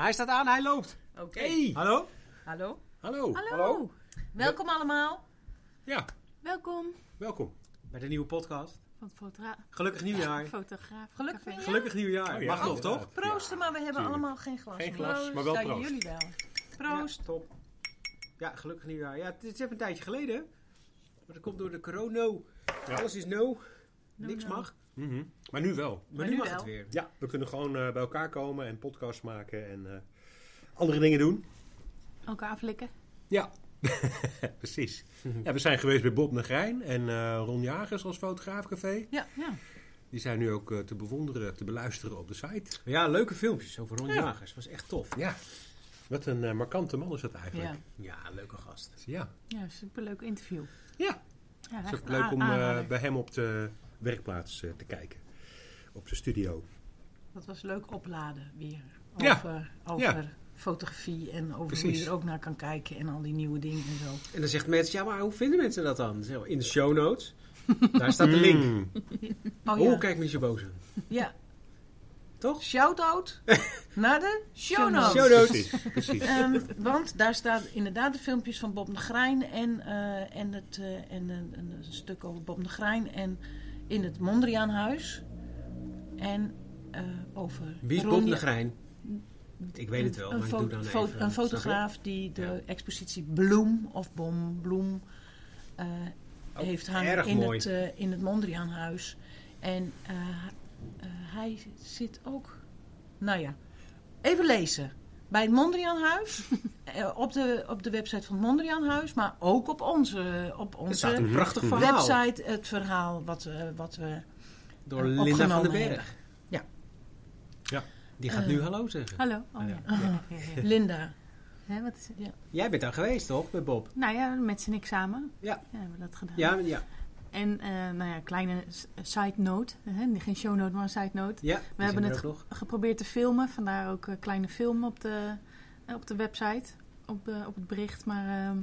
Maar hij staat aan, hij loopt. Oké. Hey. Hallo? Hallo. Hallo. Hallo. Welkom allemaal. Ja, Welkom welkom. Bij de nieuwe podcast. van het fotogra Gelukkig nieuwjaar. fotograaf. Gelukkig Café. nieuwjaar. Gelukkig nieuwjaar. Oh ja, Mag nog, inderdaad. toch? Proosten, maar we hebben tuurlijk. allemaal geen glas. Geen meer. glas, maar wel proost. jullie wel. Proost. Ja, top. Ja, gelukkig nieuwjaar. Ja, het is even een tijdje geleden. Maar dat komt door de corona. Ja. Alles is no. Niks no. mag. Mhm. Maar nu wel. Maar, nu nu mag wel. het weer. Ja, we kunnen gewoon eh, bij elkaar komen en podcasts maken en eh, andere dingen doen. Elkaar aflikken. Ja, precies. Ja, we zijn geweest bij Bob Negrijn en eh, Ron Jagers als fotograafcafé. Ja. Ja. Die zijn nu ook eh, te bewonderen, te beluisteren op de site. Ja, leuke filmpjes over Ron Ja. Jagers. Was echt tof. Ja, wat een eh, markante man is dat eigenlijk. Ja. Ja, leuke gast. Ja, Ja, superleuk interview. ja. Ja, het is ook leuk om eh, bij hem op de werkplaats te kijken. Op de studio. Dat was leuk opladen weer. Ja. Over, over fotografie en over hoe Precies. je er ook naar kan kijken en al die nieuwe dingen en zo. En dan zegt mensen, ja, maar hoe vinden mensen dat dan? In de show notes. Daar staat de link. Mm. Oh Oh, ja. kijk me niet zo boos aan. ja. Toch? Shout-out naar de show notes. Show notes. Precies, precies. Ehm, want daar staan inderdaad de filmpjes van Bob de Grijn en, eh, en, het, eh, en een, een, een stuk over Bob de Grijn en in het Mondriaanhuis. En eh, over Wie is Bob de Grijn? Ik weet het wel, een, maar ik doe dan even... een fotograaf die de Ja. expositie Bloem of Bom Bloem Oh, heeft hangen in mooi. het, eh, in het Mondriaanhuis. En hij zit ook, nou ja, even lezen. Bij het Mondriaanhuis, op, de, op de website van het Mondriaanhuis, maar ook op onze, op staat een onze verhaal. website het verhaal wat, wat we... Door eh, Linda van den Berg. hebben. Ja. Ja. Die gaat Eh. nu hallo zeggen. Hallo. Oh, ja. Ja, ja. Linda. Hè, wat is het? Ja. Jij bent daar geweest, toch? Bij Bob? Nou ja, met z'n niks samen. Ja. Ja, hebben we dat gedaan. Ja, ja. En, eh, nou ja, kleine side note. Hè? Geen show note, maar een side note. ja We hebben het ge- geprobeerd te filmen. Vandaar ook een kleine film op de, eh, op de website. Op, de, op het bericht. Maar ehm,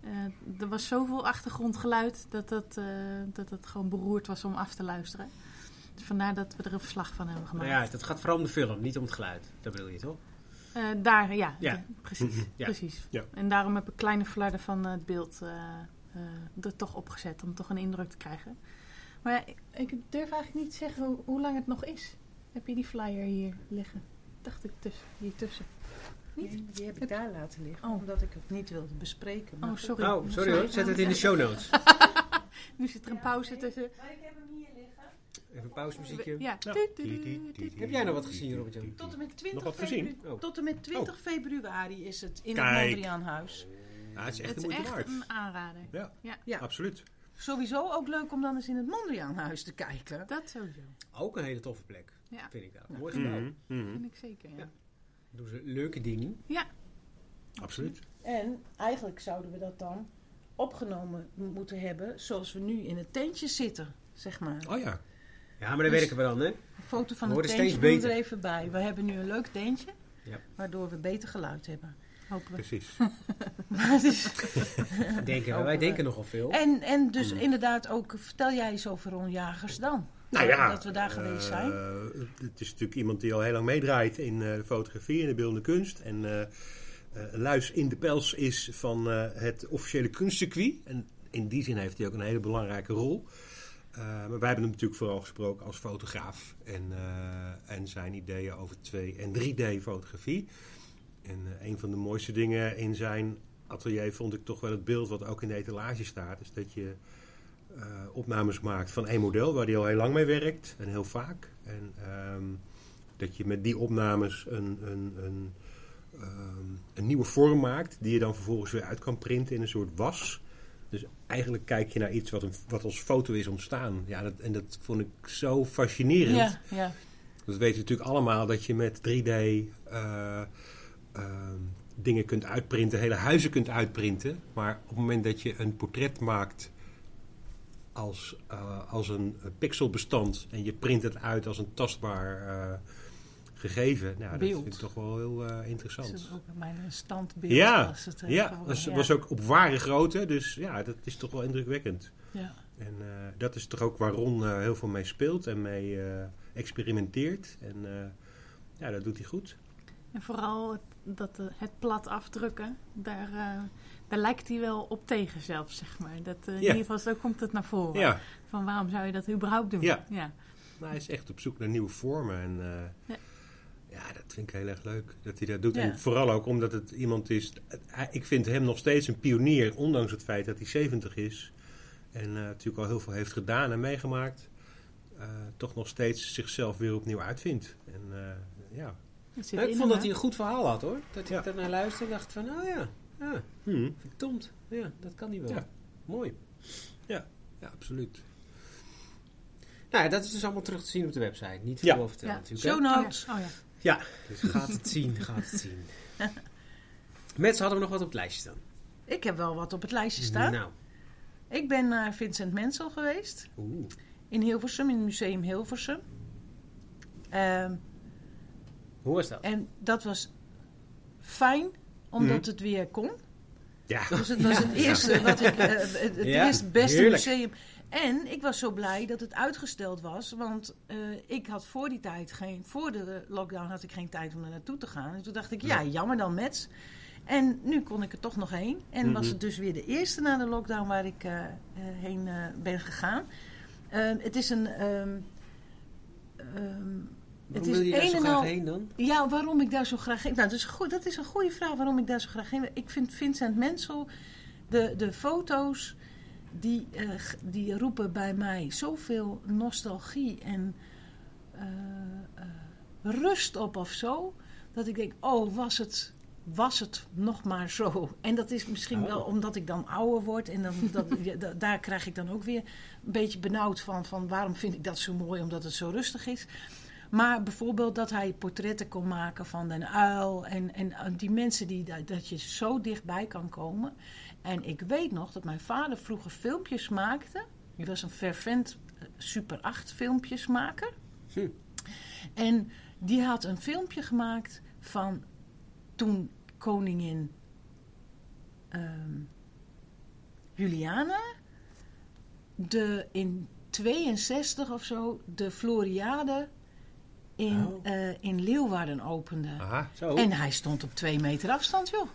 eh, er was zoveel achtergrondgeluid dat het, eh, dat het gewoon beroerd was om af te luisteren. Vandaar dat we er een verslag van hebben Nou gemaakt. ja, het gaat vooral om de film, niet om het geluid. Dat bedoel je, toch? Eh, daar, ja, Ja. de- precies. Ja. precies. Ja. En daarom heb ik kleine flarden van het beeld eh, eh, er toch opgezet. Om toch een indruk te krijgen. Maar ja, ik, ik durf eigenlijk niet te zeggen hoe, hoe lang het nog is. Heb je die flyer hier liggen? Dacht ik tussen, hier tussen. Niet? Die heb ik daar laten liggen, Oh. omdat ik het niet wilde bespreken. maar Oh, goed. sorry. Oh, sorry hoor. Zet het in de show notes. Nu zit er een pauze tussen. Maar ik heb hem hier. Even een pauzemuziekje. Ja. Du- Heb jij nog wat gezien, Robert-Jan? Tot en met 20, Nog wat gezien? febru- Oh. Tot en met 20 februari is het in het Mondriaanhuis. Ja, het is echt Het de is moeite echt waard. een aanrader. Ja, Ja, Ja. absoluut. Sowieso ook leuk om dan eens in het Mondriaanhuis te kijken. dat sowieso. Ook een hele toffe plek, Ja, vind ik dat. Ja. Mooi gebouw. Mhm, mhm. vind ik zeker. Ja. Ja. Doen ze leuke dingen. ja. Absoluut. En eigenlijk zouden we dat dan opgenomen moeten hebben zoals we nu in het tentje zitten, zeg maar. Oh ja. Ja, maar daar Dus- werken we dan, hè? Een foto van We het we beter. er even bij. We hebben nu een leuk tentje, Ja. waardoor we beter geluid hebben. Hopelijk. Precies. Maar het is- Denken we. Hopen Wij we. denken nogal veel. En, en dus Hmm. inderdaad ook, vertel jij eens over Ron Jagers dan. Nou ja, Dat we daar geweest zijn. eh, het is natuurlijk iemand die al heel lang meedraait in eh, de fotografie en de beeldende kunst. En eh, eh, Luis in de pels is van eh, het officiële kunstcircuit. En in die zin heeft hij ook een hele belangrijke rol. Eh, maar wij hebben hem natuurlijk vooral gesproken als fotograaf. En, eh, en zijn ideeën over 2- en 3D-fotografie. En eh, een van de mooiste dingen in zijn atelier vond ik toch wel het beeld wat ook in de etalage staat. Is dat je opnames maakt van één model waar hij al heel lang mee werkt en heel vaak. En ehm, dat je met die opnames een, een, een, ehm, een nieuwe vorm maakt die je dan vervolgens weer uit kan printen in een soort was. Dus eigenlijk kijk je naar iets wat, een, wat als foto is ontstaan. Ja, dat, en dat vond ik zo fascinerend. Ja, ja. Dat weten we natuurlijk allemaal dat je met 3D eh, ehm, dingen kunt uitprinten, hele huizen kunt uitprinten. Maar op het moment dat je een portret maakt als, eh, als een pixelbestand en je print het uit als een tastbaar eh, gegeven, nou, dat vind ik toch wel heel eh, Dat interessant. is ook mijn standbeeld. Ja, was het, eh, Ja, dat was, ja. was ook op ware grootte, dus ja, dat is toch wel indrukwekkend. Ja. En eh, dat is toch ook waar Ron eh, heel veel mee speelt en mee eh, experimenteert. En eh, ja, dat doet hij goed. En vooral het, dat, eh, het plat afdrukken, daar, eh, daar lijkt hij wel op tegen zelfs, zeg maar. Dat, eh, In ieder geval, zo komt het naar voren. Ja, Van waarom zou je dat überhaupt doen? Ja. ja. maar hij is echt op zoek naar nieuwe vormen. En eh, Ja. Ja. dat vind ik heel erg leuk dat hij dat doet. Ja. En vooral ook omdat het iemand is... hij- Ik vind hem nog steeds een pionier, ondanks het feit dat hij 70 is. En eh, natuurlijk al heel veel heeft gedaan en meegemaakt. eh, toch nog steeds zichzelf weer opnieuw uitvindt. En eh, ja... Ja, ik in vond dat hij een goed verhaal had hoor. Dat Ja. ik daarnaar luisterde en dacht van, oh ja, ja Hm. verdomd. Ja, dat kan hij wel. Ja. Mooi. Ja, absoluut. Nou ja, dat is dus allemaal terug te zien op de website. Niet veel Ja. over vertellen Ja. natuurlijk. Show notes. Oh ja. Ja, dus gaat het zien, gaat het zien. Mensen hadden we nog wat op het lijstje staan. Ik heb wel wat op het lijstje staan. Nou, Ik ben naar Vincent Mensel geweest. oeh. In Hilversum, in het museum Hilversum. Ehm, Hoe was dat? en dat was fijn, omdat Mhm. het weer kon. Ja, Dus het was het eerste wat ik, eh, het, het Ja, eerste beste heerlijk. museum. En ik was zo blij dat het uitgesteld was, want eh, ik had voor die tijd geen, voor de lockdown had ik geen tijd om er naartoe te gaan. En toen dacht ik, ja, jammer dan met. En nu kon ik er toch nog heen. En was Mhm. het dus weer de eerste na de lockdown waar ik eh, eh, heen ben gegaan. Ehm, het is een. ehm, ehm, Waarom is wil je daar een zo graag al- heen dan? ja, waarom ik daar zo graag heen... Nou, dat is, goed, dat is een goede vraag waarom ik daar zo graag heen. Ik vind Vincent Mensel, de, de foto's, die, eh, die roepen bij mij zoveel nostalgie en eh, eh, rust op of zo. Dat ik denk, oh, was het, was het nog maar zo. En dat is misschien Oh. wel omdat ik dan ouder word. En dan, dat, ja, daar krijg ik dan ook weer een beetje benauwd van. Van waarom vind ik dat zo mooi, omdat het zo rustig is. Maar bijvoorbeeld dat hij portretten kon maken van den uil. En, en die mensen die dat je zo dichtbij kan komen. En ik weet nog dat mijn vader vroeger filmpjes maakte. Hij was een fervent eh, Super 8 filmpjesmaker. Hm. En die had een filmpje gemaakt van toen koningin ehm, Juliana de in 62 of zo de Floriade in, Oh. eh, in Leeuwarden opende. aha. Zo. En hij stond op twee meter afstand, joh.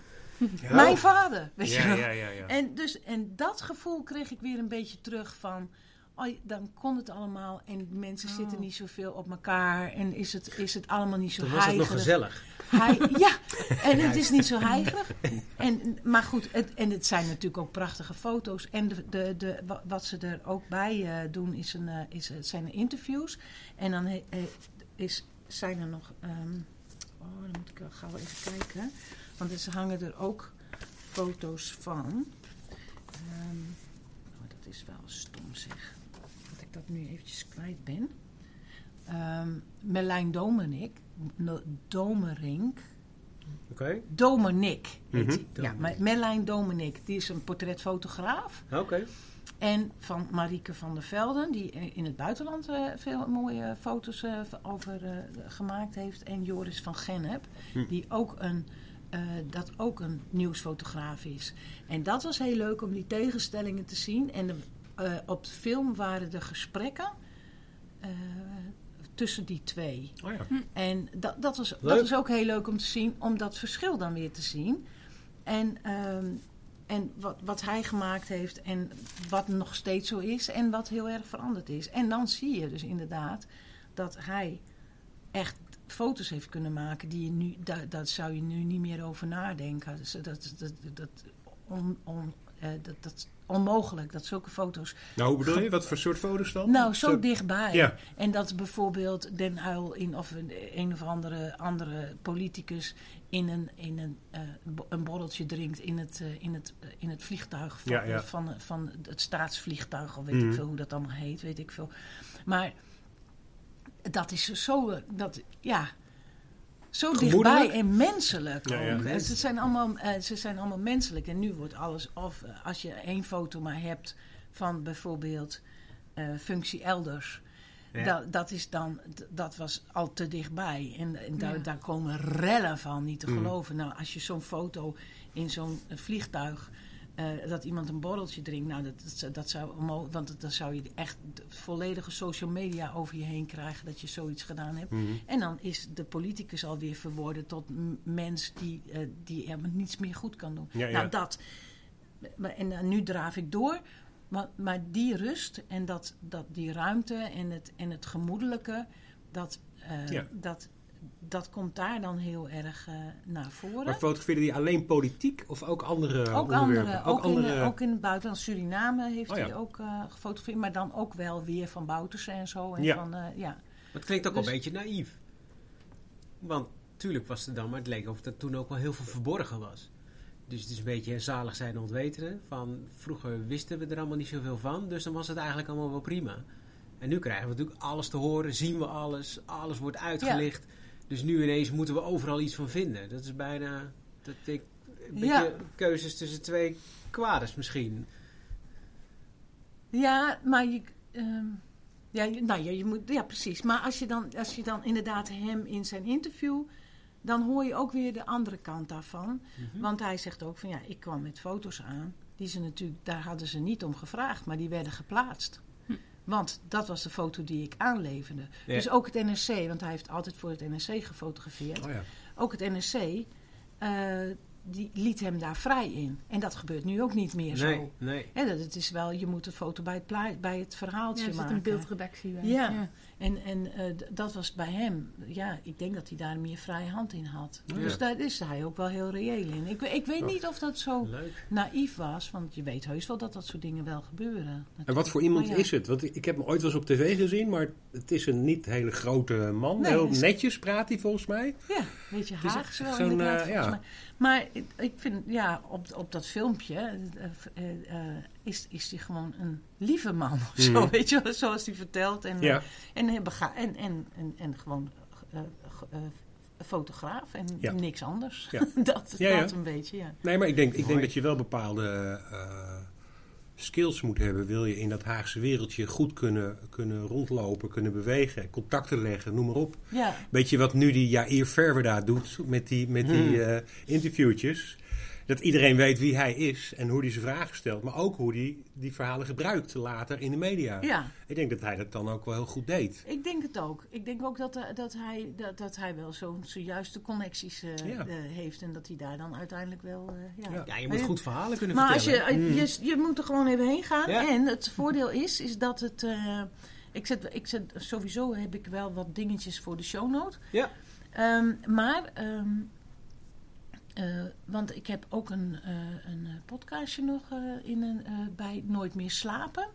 Ja. Mijn vader, weet je Ja, wel. ja, ja, ja. En, dus, en dat gevoel kreeg ik weer een beetje terug van... Oh, dan kon het allemaal en mensen zitten Oh. niet zoveel op elkaar... en is het, is het allemaal niet zo Toen was het nog heigerig. gezellig. Hij, ja, en het is niet zo heigerig. En, maar goed, het, en het zijn natuurlijk ook prachtige foto's. En de, de, de, wa- wat ze er ook bij eh, doen, is een, eh, is, het zijn er interviews. En dan eh, is, zijn er nog... ehm, oh, dan moet ik wel gauw even kijken. Want er hangen er ook foto's van. Ehm, oh, dat is wel stom zeg. Dat ik dat nu eventjes kwijt ben. Ehm Merlijn Domenik, Domerink, Oké. Domenik heet Mhm. Ja, Merlijn Domenik, die is een portretfotograaf. Oké. En van Marieke van der Velden, die in het buitenland eh, veel mooie foto's eh, over eh, gemaakt heeft. En Joris van Gennep, Hm. die ook een, eh, dat ook een nieuwsfotograaf is. En dat was heel leuk om die tegenstellingen te zien. En de, eh, op de film waren de gesprekken eh, tussen die twee. Oh ja. En dat, dat, was, dat was ook heel leuk om te zien, om dat verschil dan weer te zien. En, ehm, en wat, wat hij gemaakt heeft en wat nog steeds zo is en wat heel erg veranderd is. En dan zie je dus inderdaad dat hij echt foto's heeft kunnen maken die je nu, daar, daar zou je nu niet meer over nadenken. Dus dat, dat, dat, dat, on, on, eh, dat, dat onmogelijk dat zulke foto's Nou, hoe bedoel je? Wat voor soort foto's dan? nou, zo, dichtbij. Ja. En dat bijvoorbeeld Den Uil in, of een, een of andere, andere politicus in een, in een, eh, een borreltje drinkt in het, eh, in het, in het vliegtuig van, Ja, ja. van, van het staatsvliegtuig, of weet Mhm. ik veel hoe dat allemaal heet, weet ik veel. Maar dat is zo, dat, ja, zo dichtbij en menselijk. Ja, ja. ook. Ze, zijn allemaal, eh, ze zijn allemaal menselijk. En nu wordt alles, of eh, als je één foto maar hebt van bijvoorbeeld eh, functie elders. Ja. Dat, dat, is dan, dat was al te dichtbij. En, en daar, Ja. daar komen rellen van, niet te Mm. geloven. Nou, als je zo'n foto in zo'n vliegtuig eh, dat iemand een borreltje drinkt. Nou, dat, dat, zou- dat zou onmo- Want dan zou je echt volledige social media over je heen krijgen dat je zoiets gedaan hebt. Mhm. En dan is de politicus alweer verworden tot mens die, eh, die helemaal niets meer goed kan doen. Ja, ja. Nou, dat. Maar, en eh, nu draaf ik door. Maar, maar die rust en dat, dat, die ruimte en het, en het gemoedelijke, dat, Ja. dat, dat komt daar dan heel erg eh, naar voren. Maar fotografeerde die alleen politiek of ook andere ook onderwerpen? andere, ook, In, ook in het buitenland. Suriname heeft Oh ja. hij ook eh, gefotografeerd, maar dan ook wel weer van Boutersen en zo. En Ja. Van, eh, ja. Het klinkt ook Dus- een beetje naïef. Want tuurlijk was het dan, maar het leek of er toen ook wel heel veel verborgen was. Dus het is een beetje zalig zijn ontwetenen. Van vroeger wisten we er allemaal niet zoveel van, dus dan was het eigenlijk allemaal wel prima. En nu krijgen we natuurlijk alles te horen, zien we alles, alles wordt uitgelicht. Dus nu ineens moeten we overal iets van vinden. Dat is bijna dat ik, een beetje keuzes tussen twee kwades misschien. Ja, maar je. ehm, ja, nou ja, je moet, ja, precies. Maar als je, dan, als je dan inderdaad hem in zijn interview. dan hoor je ook weer de andere kant daarvan. Want hij zegt ook van ja, ik kwam met foto's aan. Die ze natuurlijk, daar hadden ze niet om gevraagd, maar die werden geplaatst. Want dat was de foto die ik aanleverde. Ja. Dus ook het NRC, want hij heeft altijd voor het NRC gefotografeerd. Oh ja. Ook het NRC, die liet hem daar vrij in. En dat gebeurt nu ook niet meer Nee, zo. nee. Hè, dat, het is wel, je moet een foto bij het, bij het Ja, verhaaltje er zit maken. een beeldredactie bij. Ja. En, en eh, dat was bij hem. Ja, ik denk dat hij daar meer vrije hand in had. Oh, dus ja. daar is hij ook wel heel reëel in. Ik, ik weet Oh. niet of dat zo Leuk. naïef was. Want je weet heus wel dat dat soort dingen wel gebeuren. En wat voor iemand ja. is het? Want ik heb hem ooit wel eens op tv gezien, maar het is een niet hele grote man. Nee, Heel netjes praat hij volgens mij. Ja, weet je, is Haags wel zo'n, inderdaad, volgens ja. mij. Maar ik, vind, ja, op, op dat filmpje eh, eh, is, is hij gewoon een lieve man of zo, Mhm. weet je wel, zoals hij vertelt. En, Ja. en, en, en, en, en gewoon fotograaf en Ja. niks anders. Ja. dat Ja, ja. dat een beetje, ja. Nee, maar ik denk, ik denk dat je wel bepaalde eh, skills moet hebben. Wil je in dat Haagse wereldje goed kunnen, kunnen rondlopen, kunnen bewegen, contacten leggen, noem maar op. ja. Weet je wat nu die Jair Verwerda doet met die, met die Hmm. eh, interviewtjes? Dat iedereen weet wie hij is en hoe hij zijn vragen stelt. Maar ook hoe hij die verhalen gebruikt later in de media. Ja, Ik denk dat hij dat dan ook wel heel goed deed. ik denk het ook. Ik denk ook dat, eh, dat, hij, dat, dat hij wel zo zijn juiste connecties eh, Ja. eh, heeft. En dat hij daar dan uiteindelijk wel... eh, ja. Ja. Ja, je Maar moet goed verhalen kunnen Maar als je, vertellen. eh, je, je moet er gewoon even heen gaan. Ja. En het voordeel is, is dat het... eh, ik, zet, ik zet, sowieso heb ik wel wat dingetjes voor de shownote. Ja. Ehm, maar, ehm, eh, want ik heb ook een, eh, een eh, podcastje nog in een, bij Nooit meer slapen.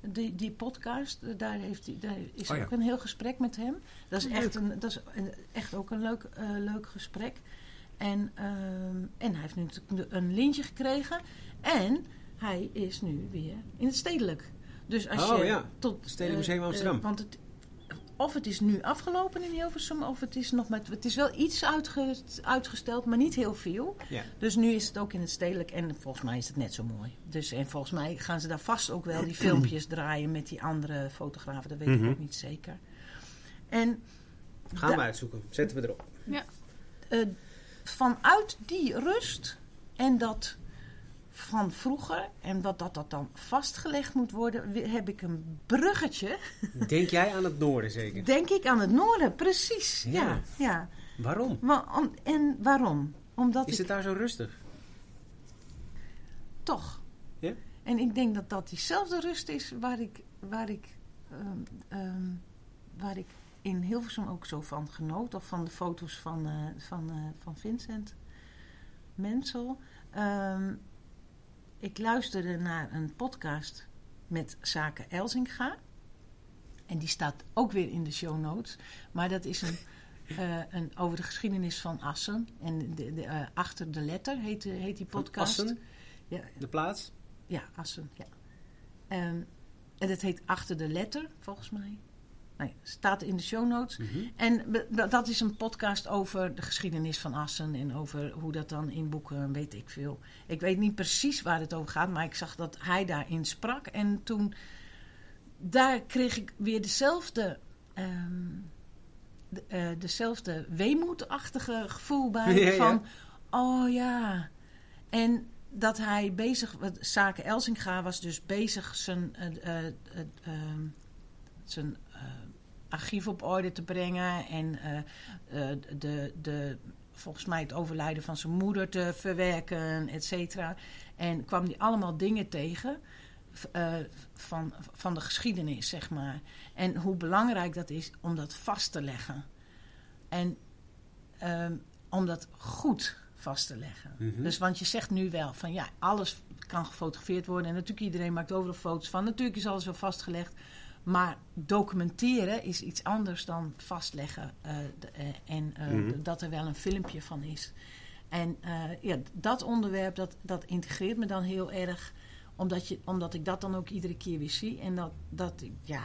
Die, die podcast, daar, heeft hij, daar is Oh ja. ook een heel gesprek met hem. Dat is Leuk. echt, een, dat is een- echt ook een leuk, leuk gesprek. En, ehm, en hij heeft nu natuurlijk een lintje gekregen. En hij is nu weer in het stedelijk. Dus als Oh je ja, tot Stedelijk Museum Amsterdam. want het, of het is nu afgelopen in Hilversum, of het is nog met. Het is wel iets uitge- uitgesteld, maar niet heel veel. Ja. Dus nu is het ook in het stedelijk en volgens mij is het net zo mooi. Dus en volgens mij gaan ze daar vast ook wel die filmpjes draaien met die andere fotografen. Dat weet Mhm. ik ook niet zeker. En Gaan we uitzoeken. Zetten we erop. eh, vanuit die rust en dat van vroeger en wat dat, dat dan vastgelegd moet worden, heb ik een bruggetje. Denk jij aan het noorden zeker? Denk ik aan het noorden, precies. Ja, Ja. ja. Waarom? Maar om- en waarom? Omdat Is het daar zo rustig? toch. Ja? En ik denk dat dat diezelfde rust is waar ik, waar ik, ehm, ehm, waar ik in Hilversum ook zo van genoot. Of van de foto's van, eh, van, eh, van Vincent Mensel. Ehm, ik luisterde naar een podcast met Zaken Elzinga. En die staat ook weer in de show notes. Maar dat is een, eh, een over de geschiedenis van Assen. En de, de, eh, Achter de Letter heet, de- heet die Van podcast. Assen, Ja, de plaats? ja, Assen, ja. Ehm, en het heet Achter de Letter, volgens mij. Nee, staat in de show notes. Mhm. En dat- is een podcast over de geschiedenis van Assen en over hoe dat dan in boeken, weet ik veel. Ik weet niet precies waar het over gaat, maar ik zag dat hij daarin sprak. En toen, daar kreeg ik weer dezelfde, de- eh, dezelfde weemoedachtige gevoel bij. Ja, ja. van, oh ja. En dat hij bezig, Zaken Elsinga was dus bezig zijn, eh, eh, eh, ehm, zijn archief op orde te brengen en eh, eh, de, de, volgens mij het overlijden van zijn moeder te verwerken, et cetera. En kwam hij allemaal dingen tegen eh, van, van de geschiedenis, zeg maar. En hoe belangrijk dat is om dat vast te leggen. En ehm, om dat goed vast te leggen. Mhm. Dus want je zegt nu wel van ja, alles kan gefotografeerd worden. En natuurlijk iedereen maakt overal foto's van. Natuurlijk is alles wel vastgelegd. Maar documenteren is iets anders dan vastleggen. eh, de- eh, en eh, Mhm. dat er wel een filmpje van is. En ja, dat onderwerp, dat, dat integreert me dan heel erg. Omdat, je, omdat ik dat dan ook iedere keer weer zie. En dat, dat, ja...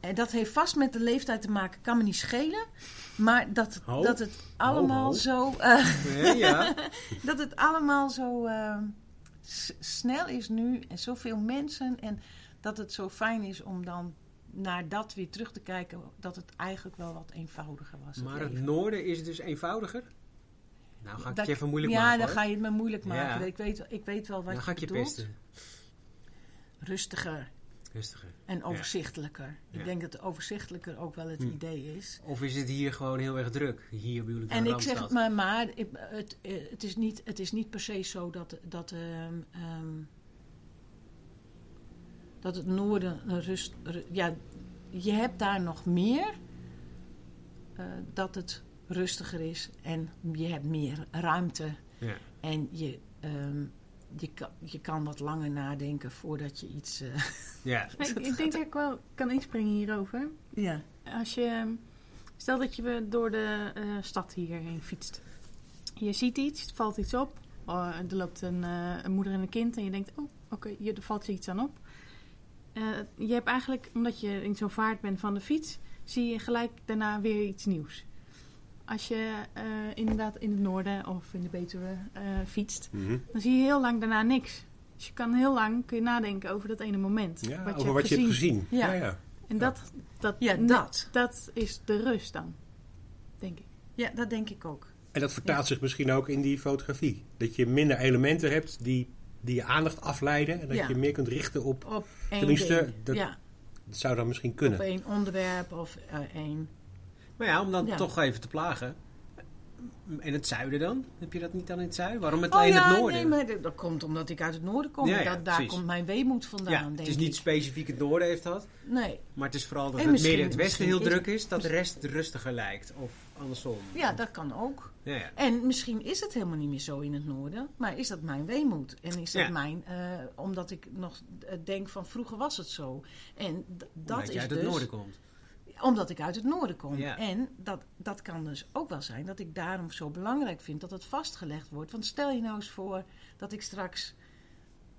En dat heeft vast met de leeftijd te maken, kan me niet schelen. Maar dat, Ho. dat het allemaal ho. zo... Ja, ja. dat het allemaal zo snel is nu en zoveel mensen. En dat het zo fijn is om dan naar dat weer terug te kijken. Dat het eigenlijk wel wat eenvoudiger was. Maar het noorden is dus eenvoudiger? Nou ga ik Dat- je even moeilijk ja, maken dan hoor. ga je het me moeilijk maken. Ja. Ik, weet, ik weet wel wat Dan je ga ik je bedoelt. pesten. Rustiger Rustiger. en overzichtelijker. Ik Ja. denk dat overzichtelijker ook wel het Hm. idee is. Of is het hier gewoon heel erg druk? Hier ik de En ik zeg maar, maar het, eh, het, is niet, het is niet per se zo dat, dat, ehm, dat het noorden een rust. ru- ja, je hebt daar nog meer eh, dat het rustiger is en je hebt meer ruimte Ja. en je, ehm, je, kan, je kan wat langer nadenken voordat je iets. eh, Ja. Ik, ik denk dat ik wel kan inspringen hierover. ja. Als je, stel dat je door de eh, stad hierheen fietst. Je ziet iets, het valt iets op. Oh, er loopt een, eh, een moeder en een kind en je denkt, oh, oké, hier er valt je iets aan op. Eh, je hebt eigenlijk, omdat je in zo'n vaart bent van de fiets, zie je gelijk daarna weer iets nieuws. Als je eh, inderdaad in het noorden of in de Betuwe eh, fietst, Mhm. dan zie je heel lang daarna niks. Dus je kan heel lang kun je nadenken over dat ene moment. Ja, wat over wat je hebt gezien. Ja. Ja, ja. En dat, dat, ja, dat. dat is de rust dan, denk ik. Ja, dat denk ik ook. En dat vertaalt zich misschien ook in die fotografie. Dat je minder elementen hebt die, die je aandacht afleiden. En dat Ja. je meer kunt richten op... Op één Tenminste, ding. dat- ja, Dat zou dan misschien op kunnen. één onderwerp of eh, één. Maar ja, om dan Ja. toch even te plagen. En het zuiden dan? Heb je dat niet dan in het zuiden? Waarom het Oh alleen ja, het noorden? nee, maar dat, dat komt omdat ik uit het noorden kom. Ja, en ja, dat, daar komt mijn weemoed vandaan, ja, denk het is niet ik. specifiek het noorden heeft dat. Nee, Maar het is vooral dat En het meer in het westen heel druk is. Dat de rest rustiger lijkt. Of andersom. ja, dat kan ook. Ja, ja. En misschien is het helemaal niet meer zo in het noorden. Maar is dat mijn weemoed? En is dat Ja. mijn... eh, omdat ik nog eh, denk van vroeger was het zo. En dat Omdat je is uit dus... het noorden komt. Omdat ik uit het noorden kom. En dat, dat kan dus ook wel zijn dat ik daarom zo belangrijk vind dat het vastgelegd wordt. Want stel je nou eens voor dat ik straks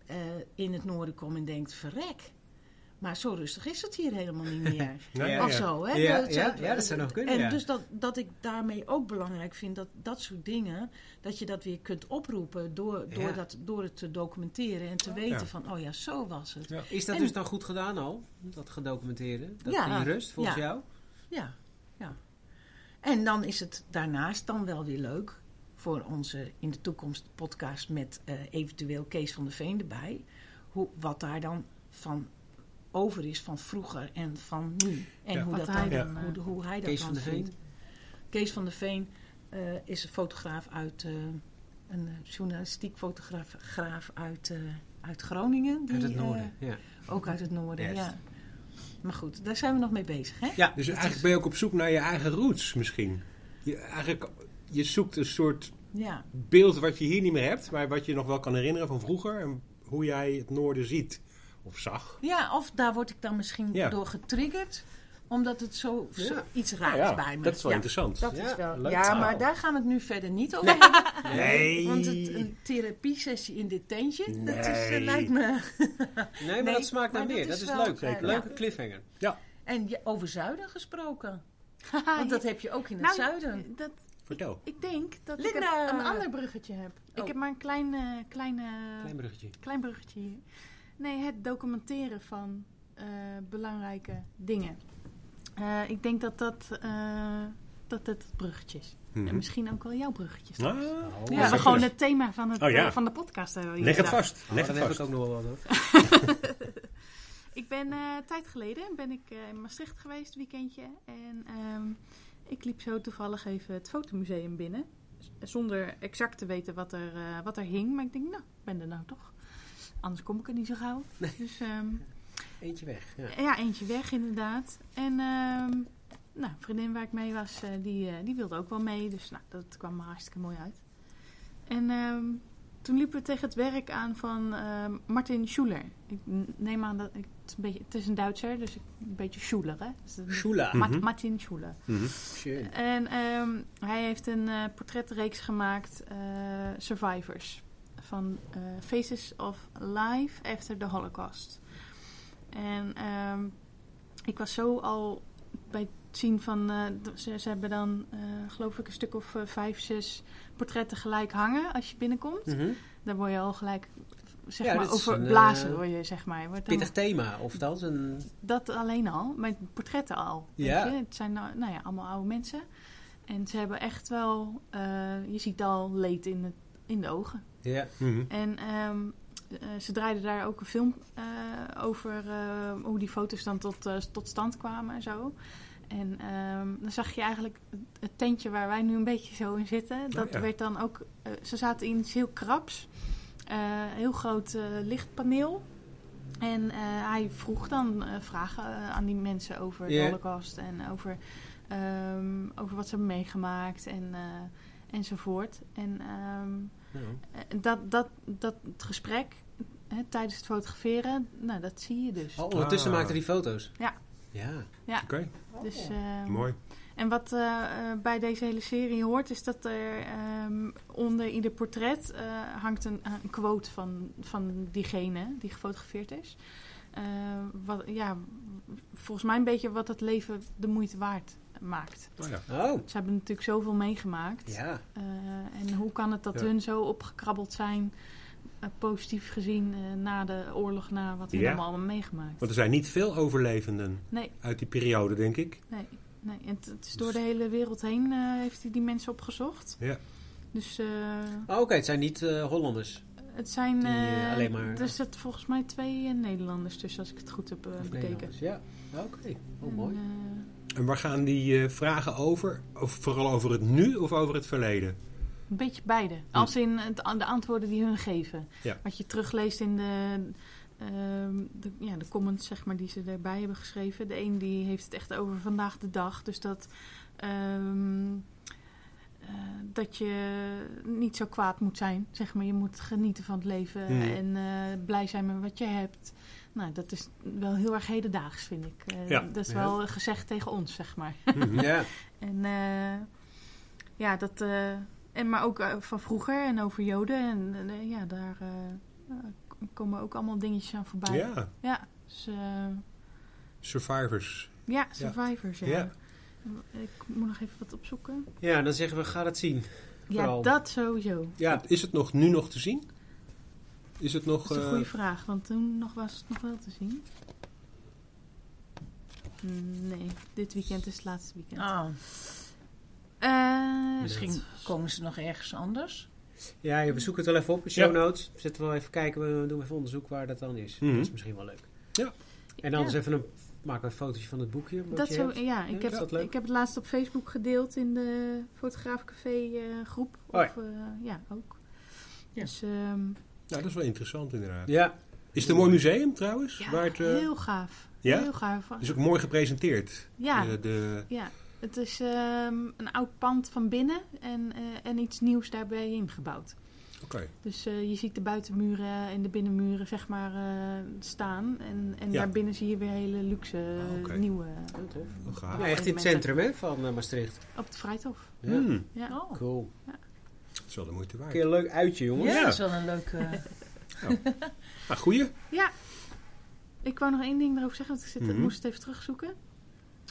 eh, in het noorden kom en denk, verrek. Maar zo rustig is het hier helemaal niet meer. Ja, Ja, of ja. zo, hè? Ja, Dat- ja, ja, dat zou nog kunnen, En ja. dus dat, dat ik daarmee ook belangrijk vind dat dat soort dingen, dat je dat weer kunt oproepen door, door, Ja. dat, door het te documenteren en te weten Ja. van, oh ja, zo was het. Ja. Is dat En- dus dan goed gedaan al? Dat gedocumenteerde? Dat Ja, die rust volgens ja. jou? Ja, ja. En dan is het daarnaast dan wel weer leuk voor onze in de toekomst podcast met eh, eventueel Kees van der Veen erbij. Hoe, wat daar dan van over is van vroeger en van nu. En Ja. hoe, dat hij dan, dan, hoe, eh, hoe hij dat Kees dan van vindt. Veen? Kees van der Veen eh, is een fotograaf uit, eh, een journalistiek fotograaf graaf uit, eh, uit Groningen. Die, Uit het noorden, ja. ook uit het noorden, ja. Maar goed, daar zijn we nog mee bezig, hè? Ja, Dus dat eigenlijk is- ben je ook op zoek naar je eigen roots misschien. Je, eigenlijk, je zoekt een soort Ja. beeld wat je hier niet meer hebt, maar wat je nog wel kan herinneren van vroeger. En hoe jij het noorden ziet of zag. Ja, of daar word ik dan misschien Ja. door getriggerd. Omdat het zo, zo Ja. iets raakt Ja, bij me. dat is wel ja, interessant. Dat Ja, is wel. leuk ja, maar daar gaan we het nu verder niet over hebben. Nee. Want het, een therapiesessie in dit tentje, dat is, eh, Nee. lijkt me... Nee, maar Nee, dat smaakt naar meer. dat Dat is leuk. Leuke ja. cliffhanger. En je- over zuiden gesproken. Want dat heb je ook in het Nou, zuiden. Dat, Vertel. ik denk dat Linda! ik een, een ander bruggetje heb. Oh. Ik heb maar een klein, eh, klein, Klein bruggetje. klein bruggetje hier. Nee, het documenteren van eh, belangrijke dingen. Eh, ik denk dat dat, eh, dat het het bruggetje is. Mhm. En misschien ook wel jouw bruggetjes. Ah, Oh, Ja, zeker. gewoon het thema van, het, Oh, ja. van de podcast. leg het gedaan. vast. Oh, Leg dan het heb vast. ik ook nog wel wat hoor. Ik ben eh tijd geleden ben ik eh, in Maastricht geweest, weekendje. En ehm, ik liep zo toevallig even het fotomuseum binnen. Z- Zonder exact te weten wat er, eh, wat er hing. Maar ik denk, nou, ik ben er nou toch. Anders kom ik er niet zo gauw. Dus ehm, Eentje weg. Ja. ja, eentje weg inderdaad. En ehm, nou, een vriendin waar ik mee was, eh, die, eh, die wilde ook wel mee. Dus nou, dat kwam er hartstikke mooi uit. En ehm, toen liepen we tegen het werk aan van ehm, Martin Schuler. Ik neem aan dat ik, het, is een beetje, het is een Duitser, dus ik, een beetje Schuler. Hè? Dus Mhm. Martin Schuler. Mhm. Schön. En ehm, hij heeft een eh, portretreeks gemaakt, eh, Survivors. Van eh, Faces of Life After the Holocaust. En ehm, ik was zo al bij het zien van... eh, ze, ze hebben dan, eh, geloof ik, een stuk of eh, vijf, zes portretten gelijk hangen als je binnenkomt. Mhm. Daar word je al gelijk, zeg Ja, maar, dit is over een, blazen eh, word je, zeg maar. Wordt Pittig thema, of dat? Een... dat alleen al, met portretten al. weet Ja. je. Het zijn nou, nou ja, allemaal oude mensen. En ze hebben echt wel, eh, je ziet al leed in, het, in de ogen. Ja. Mhm. En ehm, eh, ze draaiden daar ook een film eh, over eh, hoe die foto's dan tot, eh, tot stand kwamen en zo. En ehm, dan zag je eigenlijk het- tentje waar wij nu een beetje zo in zitten. Dat ja. werd dan ook, ze zaten in iets heel kraps. Eh, heel groot lichtpaneel. En eh, hij vroeg dan vragen aan die mensen over de holocaust en over, ehm, over wat ze hebben meegemaakt en, eh, enzovoort. En ehm, Eh, dat, dat, dat het gesprek hè, tijdens het fotograferen, nou, dat zie je dus. Oh, ondertussen Ah. maakte die foto's? Ja. Ja. Oké, Dus, eh, mooi. En wat eh, eh, bij deze hele serie hoort, is dat er ehm, onder ieder portret eh, hangt een, een quote van, van diegene die gefotografeerd is. Eh, wat, ja, volgens mij een beetje wat het leven de moeite waard maakt. Oh, ja. Oh. Ze hebben natuurlijk zoveel meegemaakt. Ja. Eh, en hoe kan het dat Ja. hun zo opgekrabbeld zijn, eh, positief gezien, eh, na de oorlog, na wat we Ja. allemaal hebben meegemaakt? Want er zijn niet veel overlevenden Nee, uit die periode, denk ik. nee, nee. En het, het is door de hele wereld heen eh, heeft hij die mensen opgezocht. Ja. Dus eh, Oh, Oké, het zijn niet eh, Hollanders. het zijn Die, alleen maar- er zitten volgens mij twee Nederlanders tussen, als ik het goed heb Of bekeken. Nederlanders. Ja. Oké. Oh, En, mooi. En waar gaan die eh, vragen over? Of vooral over het nu of over het verleden? Een beetje beide. Als in het, de antwoorden die hun geven. Ja. Wat je terugleest in de, ehm, de, ja, de comments zeg maar, die ze erbij hebben geschreven. De een die heeft het echt over vandaag de dag. Dus dat, ehm, eh, dat je niet zo kwaad moet zijn. Zeg maar. Je moet genieten van het leven Mhm. en eh, blij zijn met wat je hebt. Nou, dat is wel heel erg hedendaags, vind ik. Eh, Ja. Dat is Ja. wel gezegd tegen ons, zeg maar. Ja. En eh, ja, dat. eh, en maar ook van vroeger en over Joden. En ja, daar komen ook allemaal dingetjes aan voorbij. Ja, Ja, dus, survivors. ja survivors, ja. Ja. Ik moet nog even wat opzoeken. ja, dan zeggen we, ga dat zien. Ja, dat sowieso. Ja. Is het nog nu nog te zien? Is het nog... Dat is een eh, goede vraag, want toen nog was het nog wel te zien. Nee, dit weekend is het laatste weekend. Oh, Eh, misschien dat- komen ze nog ergens anders. Ja, je bezoekt het wel even op in show notes. Zetten we wel even kijken, we doen even onderzoek waar dat dan is. Mhm. Dat is misschien wel leuk. Ja. En anders Ja. even een, maken we een fotootje van het boekje. Dat zo, hebt. ja, ik Is heb, dat leuk? ik heb het laatst op Facebook gedeeld in de Fotograafcafé eh, groep. Oh ja. Of, eh, ja, ook. Ja. Dus ehm, Nou, dat is wel interessant inderdaad. Ja. Is het een mooi museum trouwens? ja, Waar het, eh, heel gaaf. Ja? Heel gaaf. is ook mooi gepresenteerd. Ja, De, de, ja. het is ehm, een oud pand van binnen en, eh, en iets nieuws daarbij ingebouwd. Oké. Dus eh, je ziet de buitenmuren en de binnenmuren zeg maar eh, staan. En, en Ja. daarbinnen zie je weer hele luxe Ah, nieuwe Oh, gaaf. Ja, echt in het centrum hè, van eh, Maastricht. op het Vrijthof. Ja. Hmm, Ja. Oh, Cool. Dat is wel de moeite Een waard. keer een leuk uitje, jongens. ja, Ja. dat is wel een leuke... Ah, goeie. Ja, ik wou nog één ding erover zeggen, want ik zit, Mhm. moest het even terugzoeken.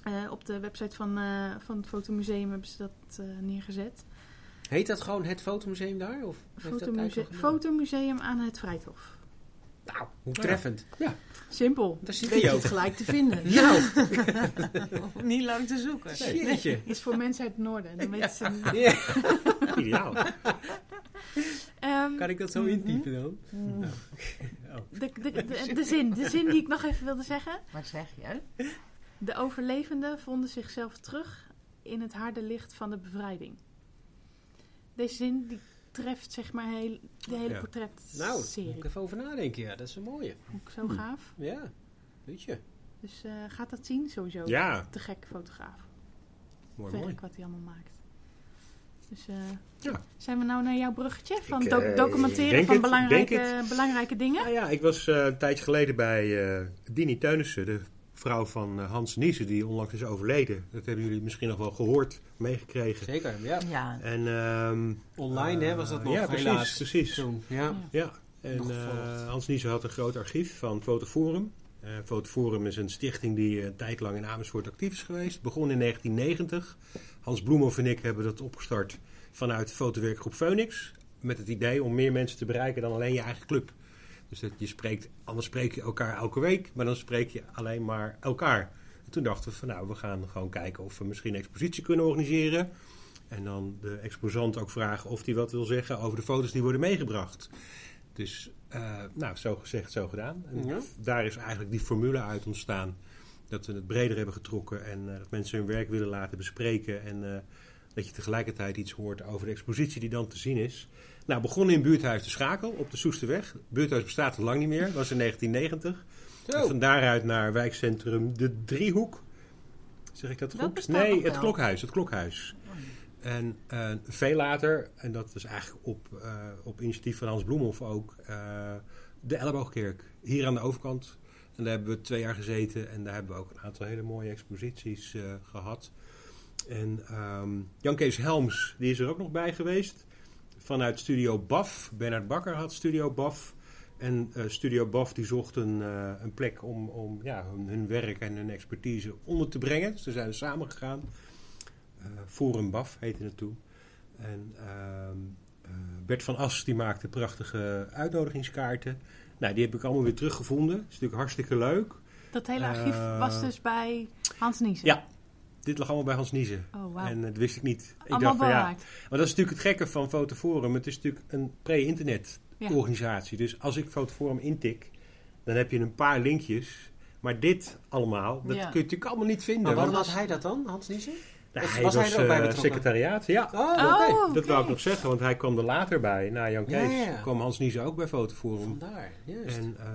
Eh, op de website van, eh, van het Fotomuseum hebben ze dat eh, neergezet. Heet dat gewoon het fotomuseum daar? Of Fotomuse? Fotomuseum aan het Vrijthof. Nou, hoe treffend. Simpel. Daar zit je het gelijk te vinden. Nou, Niet lang te zoeken. jeetje. Is voor mensen uit het noorden. Dan weten ze. Ja. Ideaal. Ehm, Kan ik dat zo intypen dan? Mm. de, de, de, de zin, de zin die ik nog even wilde zeggen. Wat zeg je? De overlevenden vonden zichzelf terug in het harde licht van de bevrijding. Deze zin die treft zeg maar heel, de hele Ja. portretserie. Nou, moet ik even over nadenken. Ja, dat is een mooie. Ook zo gaaf. Ja, weet je. Dus eh, gaat dat zien sowieso. Ja, Te gek fotograaf. mooi, mooi. Werk wat hij allemaal maakt. Dus eh, Ja. zijn we nou naar jouw bruggetje van Ik, eh, documenteren van het, belangrijke, belangrijke dingen? Nou ja, ik was eh, een tijdje geleden bij eh Dini Teunissen, de vrouw van Hans Niesen, die onlangs is overleden. Dat hebben jullie misschien nog wel gehoord, meegekregen. Zeker, ja. Ja. En, ehm, Online hè, was dat nog Ja, precies. helaas. precies. Toen, ja. Ja, en eh. Hans Niesen had een groot archief van Fotoforum. Eh Fotoforum is een stichting die eh, een tijd lang in Amersfoort actief is geweest. Begon in 1990. Hans Bloemhoff en ik hebben dat opgestart vanuit fotowerkgroep Phoenix. Met het idee om meer mensen te bereiken dan alleen je eigen club. Dus dat je spreekt, anders spreek je elkaar elke week, maar dan spreek je alleen maar elkaar. En toen dachten we van nou, we gaan gewoon kijken of we misschien een expositie kunnen organiseren. En dan de exposant ook vragen of hij wat wil zeggen over de foto's die worden meegebracht. Dus, eh, nou, zo gezegd, zo gedaan. En Ja. daar is eigenlijk die formule uit ontstaan. Dat we het breder hebben getrokken en eh, dat mensen hun werk willen laten bespreken. En eh, dat je tegelijkertijd iets hoort over de expositie die dan te zien is. Nou, begonnen in buurthuis De Schakel op de Soesterweg. Het buurthuis bestaat al lang niet meer, dat was in 1990. En Zo. van daaruit naar wijkcentrum De Driehoek. Zeg ik dat Dat goed? nee, het wel. klokhuis. Het klokhuis. En eh, veel later, en dat is eigenlijk op, eh, op initiatief van Hans Bloemhoff ook, eh, de Elleboogkerk. Hier aan de overkant. En daar hebben we twee jaar gezeten en daar hebben we ook een aantal hele mooie exposities eh, gehad. En ehm, Jan Kees Helms, die is er ook nog bij geweest. Vanuit Studio BAF. Bernard Bakker had Studio BAF. En eh, Studio BAF die zocht een, eh, een plek om, om ja, hun, werk en hun expertise onder te brengen. Dus ze zijn samen gegaan. Eh, Forum BAF heette het toen. En ehm, eh, Bert van As die maakte prachtige uitnodigingskaarten. Nou, die heb ik allemaal weer teruggevonden. Dat is natuurlijk hartstikke leuk. Dat hele archief Eh, was dus bij Hans Niesen. Ja. Dit lag allemaal bij Hans Niezen. Oh, wauw. En dat wist ik niet. Ik Allemaal dacht van ja, maar dat is natuurlijk het gekke van Fotoforum. Het is natuurlijk een pre-internet Ja. organisatie. Dus als ik Fotoforum intik, dan heb je een paar linkjes. Maar dit allemaal, dat Ja. kun je natuurlijk allemaal niet vinden. Maar wat want- was hij dat dan, Hans Niezen? Nou, was- hij was hij er ook bij eh, betrokken? secretariaat, ja. Oh, oké. Oh, Dat wou ik nog zeggen, want hij kwam er later bij. Na Jan Ja, Kees ja, ja. kwam Hans Niezen ook bij Fotoforum. Vandaar, juist. En eh,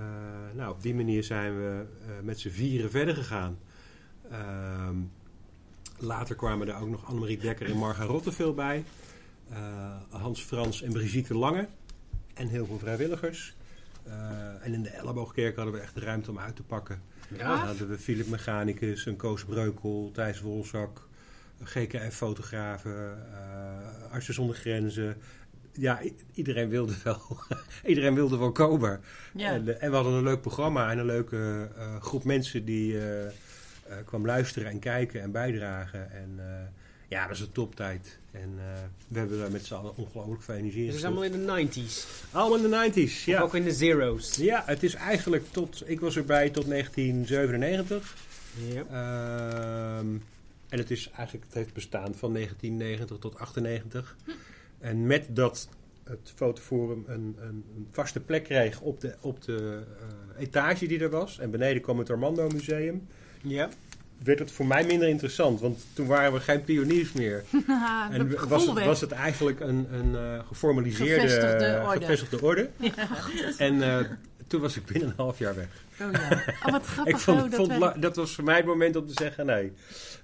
nou, op die manier zijn we eh, met z'n vieren verder gegaan. Ehm, later kwamen er ook nog Annemarie Dekker en Marga Rotteveel bij. Eh, Hans Frans en Brigitte Lange. En heel veel vrijwilligers. Eh, en in de Elleboogkerk hadden we echt de ruimte om uit te pakken. Ja. Dan hadden we Philip Mechanicus, een Koos Breukel, Thijs Wolzak, GKF-fotografen, eh Artsen zonder Grenzen. Ja, iedereen wilde wel, iedereen wilde wel komen. Ja. En, eh, en we hadden een leuk programma en een leuke eh, groep mensen die eh, eh, kwam luisteren en kijken en bijdragen. En eh, ja, dat is een toptijd. En eh, we hebben daar met z'n allen ongelooflijk veel energie in Het is allemaal in de 90s. Allemaal in de 90s, Of ja. ook in de zeros. Ja, het is eigenlijk tot, ik was erbij tot 1997. Ja. Ehm, en het is eigenlijk, het heeft bestaan van 1990 tot 98. En met dat het fotoforum een, een, een vaste plek kreeg op de, op de eh, etage die er was. En beneden kwam het Armando Museum. ja. Werd het voor mij minder interessant, want toen waren we geen pioniers meer. En was het, was het eigenlijk een, een eh, geformaliseerde Gevestigde orde. gevestigde orde. En eh, toen was ik binnen een half jaar weg. Oh, ja. Oh, wat grappig. Ik vond, oh, dat vond dat was voor mij het moment om te zeggen nee.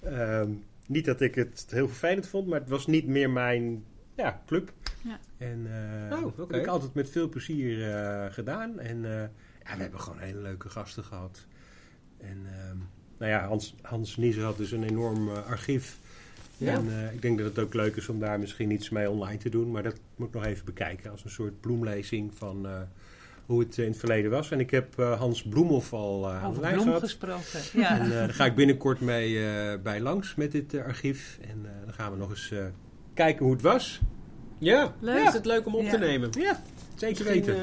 Ehm, niet dat ik het heel vervelend vond, maar het was niet meer mijn ja, club. Ja. En eh, Oh, dat heb ik altijd met veel plezier eh, gedaan. En eh, ja, we hebben gewoon hele leuke gasten gehad. En ehm, nou ja, Hans, Hans Nieser had dus een enorm archief. Ja. En eh, ik denk dat het ook leuk is om daar misschien iets mee online te doen. Maar dat moet ik nog even bekijken als een soort bloemlezing van eh, hoe het in het verleden was. En ik heb eh, Hans Bloemhoff al eh aan de Over bloem gehad. gesproken. Ja. En eh, daar ga ik binnenkort mee eh, bij langs met dit archief. En eh, dan gaan we nog eens eh, kijken hoe het was. Ja, Leuk. is het leuk om op Ja. te nemen. Ja, zeker weten.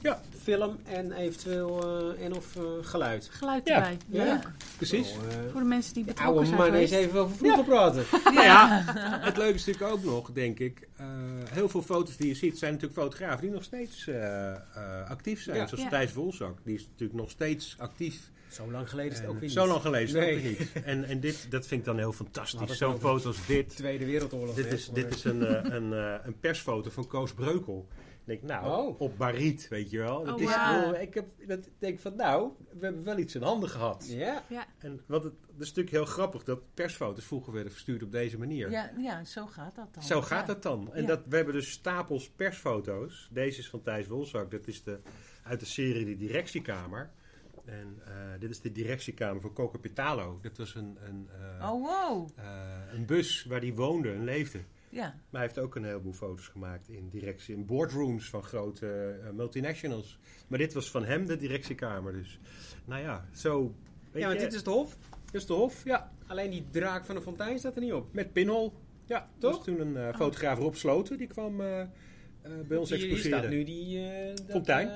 Ja. film en eventueel eh, en of eh, geluid. Geluid erbij. Ja. Leuk. Precies. Zo, eh, Voor de mensen die betrokken oude zijn man eens geweest. even over vroeger praten. Nou ja, het leuke is natuurlijk ook nog, denk ik. eh, heel veel foto's die je ziet zijn natuurlijk fotografen die nog steeds eh, eh, actief zijn. Ja. Zoals Ja. Thijs Wolzak, die is natuurlijk nog steeds actief. Zo lang geleden is het ook weer zo niet. lang geleden is het Nee. ook weer niet. En, en dit, dat vind ik dan heel fantastisch. Zo'n ook. foto als dit. Tweede Wereldoorlog. Dit is, voor- dit is een, een, een persfoto van Koos Breukel. Ik denk, nou, Oh. op Bariet, weet je wel. Dat Oh, is, ik heb, dat, denk van, nou, we hebben wel iets in handen gehad. Ja. Ja. En wat het, het is natuurlijk heel grappig dat persfoto's vroeger werden verstuurd op deze manier. Ja, ja, zo gaat dat dan. Zo gaat Ja. dat dan. En Ja. dat, we hebben dus stapels persfoto's. Deze is van Thijs Wolzak. Dat is de, uit de serie De Directiekamer. En eh, dit is de directiekamer van Coco Pitalo. Dat was een, een, eh, Oh, wow. eh, een bus waar hij woonde en leefde. Ja. Maar hij heeft ook een heleboel foto's gemaakt in directie, in boardrooms van grote eh, multinationals. Maar dit was van hem de directiekamer. Dus nou ja, zo. weet ja, want dit is de hof. dit is de hof. Ja, Alleen die draak van de fontein staat er niet op. met pinhol. Ja, Toch? toen een eh, fotograaf Rob Sloten die kwam eh, eh, bij ons hier exposeren. staat nu die... eh, dat, Fontein.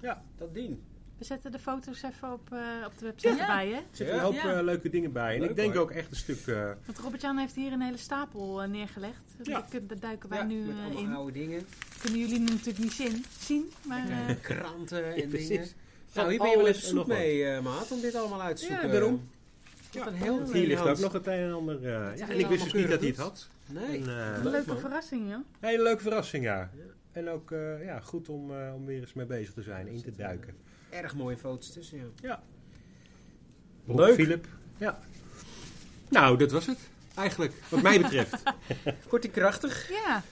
Ja. Dat ding. We zetten de foto's even op, eh, op de website Ja. erbij, hè? Er zitten een hoop Ja. eh, leuke dingen bij. En Leuk, ik denk hoor. ook echt een stuk. eh, Want Robert-Jan heeft hier een hele stapel neergelegd. Ja. Daar- duiken wij Ja, nu met allemaal in. oude dingen. Kunnen jullie nu natuurlijk niet zien, zien maar kranten en ja, precies. dingen. Van Nou, hier ben je wel even zoek mee, eh, maat, om dit allemaal uit te Ja, zoeken. daarom. Wat Ja. een heel Hier ligt ook nog het een en ander. ja, en ik wist dus niet dat hij het had. Nee. Leuke man. verrassing, joh. hele leuke verrassing, ja. Ja. En ook eh, ja, goed om, eh, om weer eens mee bezig te zijn, in te duiken. Erg mooie foto's tussen, ja. Ja. Leuk. Philip. Ja. Nou, dat was het. Eigenlijk, wat mij betreft. Kort en krachtig. Ja.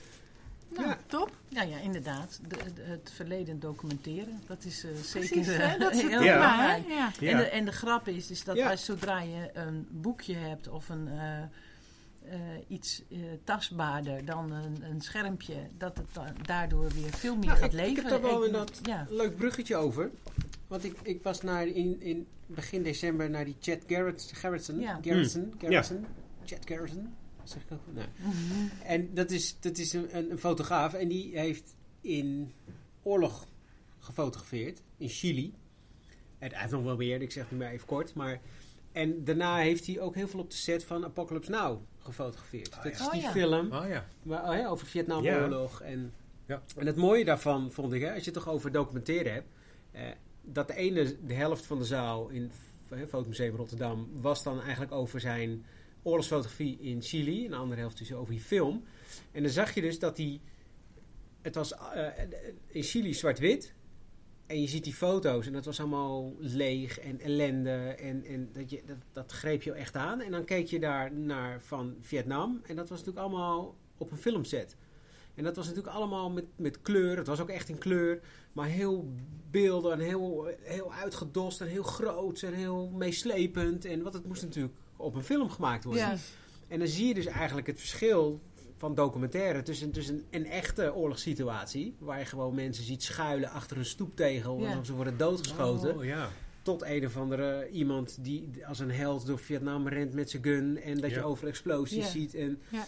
Nou, Ja. top. Ja, ja, inderdaad. De, de- het verleden documenteren, dat is eh, zeker Precies, eh, hè? Dat is heel Ja. thema, hè? belangrijk. Ja. Ja. En, de, en de grap is, is dat Ja. als zodra je een boekje hebt of een, eh, eh, iets eh, tastbaarder dan een, een schermpje, dat het da- daardoor weer veel meer Nou, gaat ik- ik leven. heb daar wel Ik- Ja. Een leuk bruggetje over. Want ik, ik was naar in, in begin december naar die Chad Garrett, Garrettson. Ja. Garrettson, Garrettson. Chad Garrettson. Zeg ik ook. Mhm. En dat is, dat is een, een, een fotograaf en die heeft in oorlog gefotografeerd in Chili. En hij heeft nog wel meer, ik zeg het maar even kort. Maar, en daarna heeft hij ook heel veel op de set van Apocalypse Now gefotografeerd. dat is ja. die Oh, ja. film Oh ja. maar, oh ja, over de Vietnamoorlog. En, Ja. en het mooie daarvan vond ik, hè, als je het toch over documenteren hebt, eh, dat de ene, de helft van de zaal in het Fotomuseum Rotterdam was dan eigenlijk over zijn oorlogsfotografie in Chili. En de andere helft dus over die film. En dan zag je dus dat die, het was eh, in Chili zwart-wit. En je ziet die foto's en dat was allemaal leeg en ellende. En, en dat, je, dat, dat greep je echt aan. En dan keek je daar naar van Vietnam. En dat was natuurlijk allemaal op een filmset. En dat was natuurlijk allemaal met, met kleur. Het was ook echt in kleur. Maar heel beelden en heel, heel uitgedost en heel groot en heel meeslepend. En wat het moest natuurlijk op een film gemaakt worden. Ja. En dan zie je dus eigenlijk het verschil van documentaire tussen, tussen een echte oorlogssituatie, waar je gewoon mensen ziet schuilen achter een stoeptegel Ja. en ze worden doodgeschoten, Oh, ja. tot een of andere iemand die als een held door Vietnam rent met zijn gun en dat je over explosies Ja. ziet. En, Ja.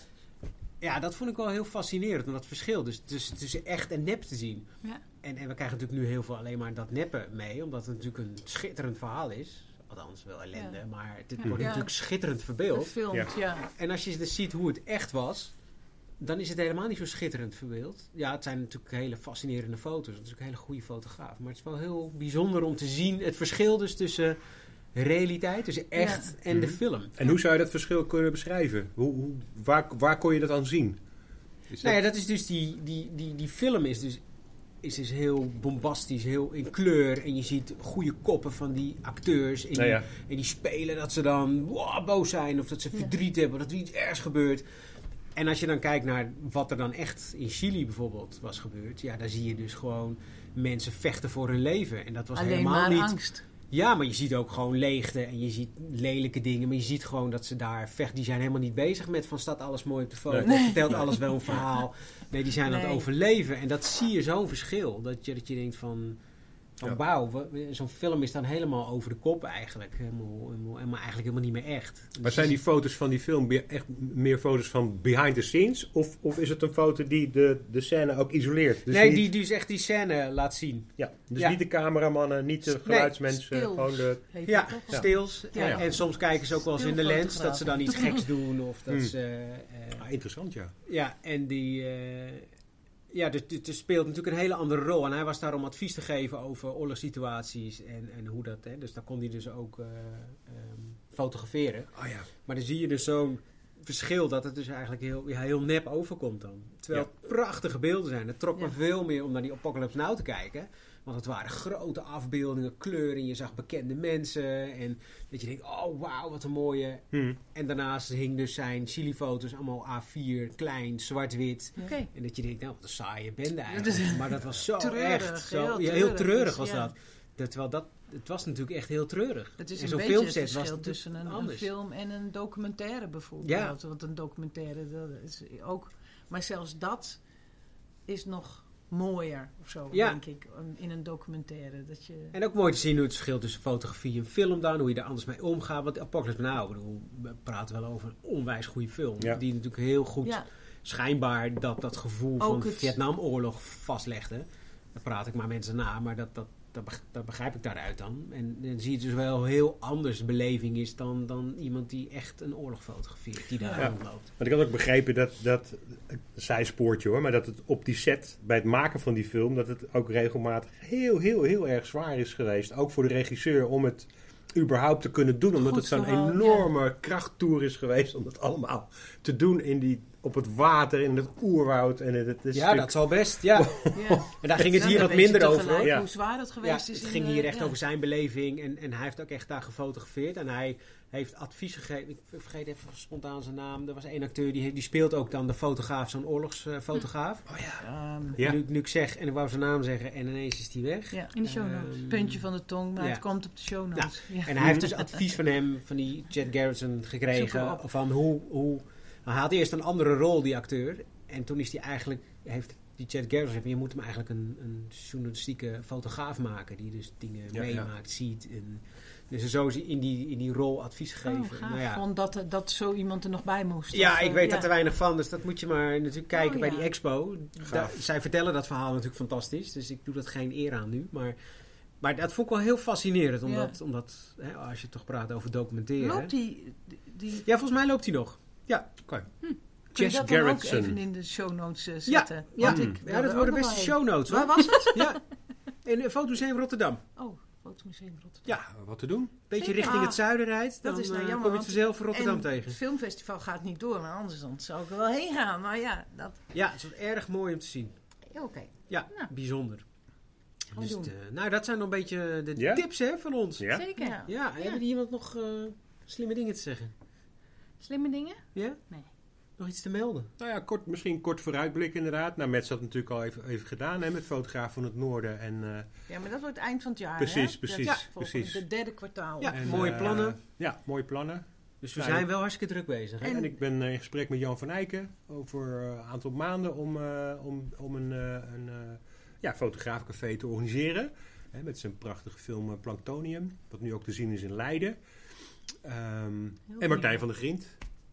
ja, dat vond ik wel heel fascinerend, om dat verschil dus tussen, tussen echt en nep te zien. Ja. En, en we krijgen natuurlijk nu heel veel alleen maar dat neppen mee, omdat het natuurlijk een schitterend verhaal is. Althans, wel ellende, Ja. maar het Ja. wordt Ja. natuurlijk schitterend verbeeld. Gefilmd, Ja. ja. En als je dus ziet hoe het echt was, dan is het helemaal niet zo schitterend verbeeld. Ja, het zijn natuurlijk hele fascinerende foto's. Het is ook een hele goede fotograaf. Maar het is wel heel bijzonder om te zien het verschil dus tussen realiteit, tussen echt en de Mhm. film. En hoe zou je dat verschil kunnen beschrijven? Hoe, hoe, waar, waar kon je dat aan zien? Is Nou ja, dat is dus die, die, die, die film is dus, is dus heel bombastisch, heel in kleur. En je ziet goede koppen van die acteurs. En, Nou ja. die, en die spelen dat ze dan wow, boos zijn of dat ze Ja. verdriet hebben, dat er iets ergs gebeurt. En als je dan kijkt naar wat er dan echt in Chili bijvoorbeeld was gebeurd, ja, daar zie je dus gewoon mensen vechten voor hun leven. En dat was Alleen helemaal maar niet. angst. Ja, maar je ziet ook gewoon leegte en je ziet lelijke dingen. Maar je ziet gewoon dat ze daar vechten. Die zijn helemaal niet bezig met van staat alles mooi op de foto. Nee. Vertelt alles wel een verhaal. Nee, die zijn aan het overleven. En dat zie je zo'n verschil. Dat je, dat je denkt van... Van Ja. wauw, zo'n film is dan helemaal over de kop eigenlijk. Helemaal, helemaal, helemaal eigenlijk helemaal niet meer echt. Maar Dus zijn die foto's van die film echt meer foto's van behind the scenes? Of, of is het een foto die de, de scène ook isoleert? is- Dus nee, niet, die, die is echt die scène laat zien. ja, dus Ja. niet de cameramannen, niet de geluidsmensen, gewoon de... Ja, stils. Ja, En, ja. en soms kijken ze ook wel eens in de lens dat ze dan iets geks doen. Of dat Hmm. ze... eh, Ah, interessant, ja. Ja, en die. eh, ja, dus dus er speelt natuurlijk een hele andere rol. En hij was daar om advies te geven over oorlogssituaties en, en hoe dat. Hè, dus daar kon hij dus ook eh, ehm, fotograferen. Oh ja. Maar dan zie je dus zo'n verschil dat het dus eigenlijk heel, ja, heel nep overkomt dan. Terwijl het prachtige beelden zijn. Het trok me veel meer om naar die Apocalypse Now te kijken. Want het waren grote afbeeldingen, kleuren. Je zag bekende mensen. En dat je denkt, oh wauw, wat een mooie. Hm. En daarnaast hing dus zijn chilifoto's allemaal A4, klein, zwart-wit. Oké. En dat je denkt, nou, wat een saaie bende eigenlijk. is Maar dat was zo treurig, echt. Zo, heel ja, heel treurig is, was ja. dat. dat. Terwijl dat, het was natuurlijk echt heel treurig. Het is En een zo'n beetje het filmset was verschil tussen een, film en een documentaire bijvoorbeeld. Ja. Want een documentaire, dat is ook... Maar zelfs dat is nog mooier of zo, Ja. denk ik, in een documentaire. Dat je... En ook mooi te zien hoe het verschil tussen fotografie en film dan, hoe je er anders mee omgaat. Want Apocalypse bedoel, we praten wel over een onwijs goede film. Ja. Die natuurlijk heel goed, Ja, schijnbaar, dat, dat gevoel Ook van Vietnamoorlog vastlegde. Daar praat ik maar mensen na, maar dat, dat, dat, beg- dat begrijp ik daaruit dan. En dan zie je dus wel heel anders beleving is dan, dan iemand die echt een oorlog fotografeert, die daar Ja. rondloopt. Want ik had ook begrepen dat, dat een zijspoortje hoor, maar dat het op die set, bij het maken van die film, dat het ook regelmatig heel, heel, heel erg zwaar is geweest. Ook voor de regisseur om het überhaupt te kunnen doen. Omdat Goed het zo'n enorme krachttoer is geweest om het allemaal te doen in die, op het water, in het oerwoud. En het, het is Ja, dat zal best, ja. ja. En daar ging het Ja, hier wat minder over. Ja. hoe zwaar het Ja, geweest is. het in ging de- hier echt ja. over zijn beleving en, en hij heeft ook echt daar gefotografeerd. En hij heeft advies gegeven, ik vergeet even spontaan zijn naam. Er was één acteur die, die speelt ook dan de fotograaf, zo'n oorlogsfotograaf. Oh ja. Ehm, Ja. Nu, nu ik zeg, en ik wou zijn naam zeggen en ineens is die weg. ja. In de show notes. Ehm, Puntje van de tong, maar ja. het komt op de show notes. Ja. En hij heeft dus advies van hem, van die Jet Garrison, gekregen. Van hoe, hoe. Hij had eerst een andere rol, die acteur. En toen is hij eigenlijk. Heeft die Jet Garrison gezegd: je moet hem eigenlijk een, een journalistieke fotograaf maken. Die dus dingen Ja, meemaakt, ziet. En, dus zo is hij in die, in die rol advies gegeven. Oh, gaaf. nou ja. Vond dat, er- dat zo iemand er nog bij moest. Ja, Of, ik eh, weet ja. daar te weinig van, dus dat moet je maar natuurlijk kijken Oh, bij ja. die expo. Da- zij vertellen dat verhaal natuurlijk fantastisch, dus ik doe dat geen eer aan nu. Maar, maar dat vond ik wel heel fascinerend, omdat, omdat hè, als je toch praat over documenteren. Loopt die... die Ja, volgens mij loopt hij nog. Ja, Oké. kun je Jess dat dan ook Gerritsen. even in de show notes eh, Ja, zetten? ja. Ik ja wilde dat worden beste wel show notes Waar hoor. was het? Ja, in het Fotomuseum Rotterdam. Oh, Fotomuseum Rotterdam. Ja, Wat te doen? beetje Zeker. richting het zuiden rijdt, dat dan is nou eh, jammer, kom je het vanzelf voor Rotterdam en tegen. het filmfestival gaat niet door, maar anders dan zou ik er wel heen gaan. Maar ja, dat... Ja, het was erg mooi om te zien. Oké. Ja, Nou. bijzonder. Dus het, eh, nou, dat zijn nog een beetje de Ja? tips hè, van ons. Ja? Zeker. Ja. Ja, hebben die iemand nog eh, slimme dingen te zeggen? Slimme dingen? Ja? Nee. Nog iets te melden? Nou ja, kort, misschien kort vooruitblik inderdaad. Nou, Mets had het natuurlijk al even, even gedaan hè, met Fotograaf van het Noorden. En, eh, Ja, maar dat wordt eind van het jaar, Precies, hè? precies, Dat volgende- precies. De derde kwartaal. Ja. en, mooie eh, plannen. Ja, mooie plannen. Dus we Ja, zijn wel hartstikke druk bezig. Hè? En- En ik ben eh, in gesprek met Jan van Eycken over eh, een aantal maanden om, eh, om, om een, eh, een eh, ja, fotograafcafé te organiseren. Hè, met zijn prachtige film Planktonium, wat nu ook te zien is in Leiden. Ehm, en Martijn van der Griend.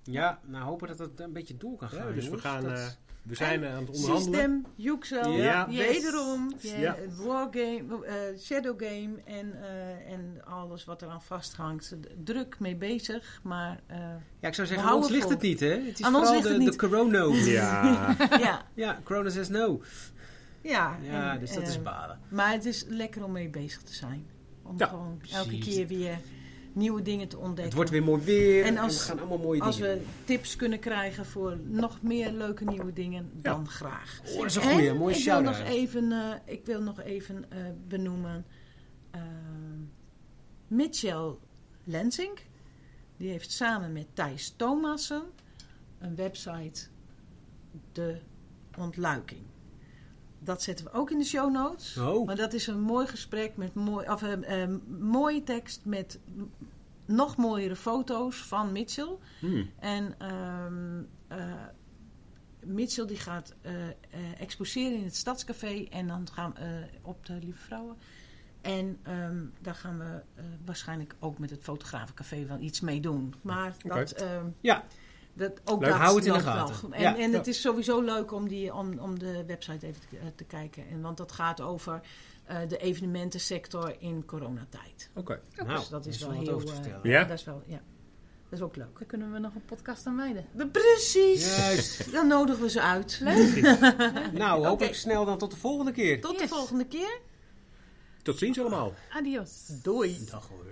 Ja, nou hopen dat het een beetje door kan Ja, gaan. dus we, gaan, Dat- eh, we zijn eh, aan het onderhandelen. System, Yuxel, Ja. wederom, Yes. Ja. Wargame, eh, Shadow Game en, eh, en alles wat eraan vasthangt. Druk mee bezig, maar eh, ja, ik zou zeggen, aan ons ligt het niet, hè? Het is Aan ons vooral ligt de, het de corona. Ja, ja, Ja, corona says no. ja. Ja, en, dus dat is balen. Maar het is lekker om mee bezig te zijn. Om Ja, gewoon elke precies. keer weer nieuwe dingen te ontdekken. Het wordt weer mooi weer en, En als- we gaan allemaal mooie Als dingen we tips kunnen krijgen voor nog meer leuke nieuwe dingen, dan graag. Oh, dat is een goeie, En mooie ik wil nog even, eh, ik wil nog even eh, benoemen eh, Mitchell Lensing. Die heeft samen met Thijs Thomassen een website, De Ontluiking. Dat zetten we ook in de show notes. Oh, Maar dat is een mooi gesprek met mooi, of, eh, mooie tekst met nog mooiere foto's van Mitchell. Hmm. En ehm, eh, Mitchell die gaat eh, eh, exposeren in het Stadscafé. En dan gaan we op de Lieve Vrouwen. En ehm, daar gaan we waarschijnlijk ook met het Fotografencafé wel iets mee doen. Maar dat, Ja. Dat ook Leuk. dat Hou het in de gaten. wel. En, Ja. en Ja. het is sowieso leuk om, die, om, om de website even te, eh, te kijken. En, want dat gaat over eh, de evenementensector in coronatijd. Oké. Nou, dus dat is wel wat heel... over te vertellen. Ja? Dat is wel, ja. Dat is ook leuk. Daar kunnen we nog een podcast aan wijden. Precies. Juist. Dan nodigen we ze uit. Nou, hopelijk Oké. snel dan tot de volgende keer. Tot de volgende keer. Tot ziens allemaal. Adios. Doei. Dag hoor.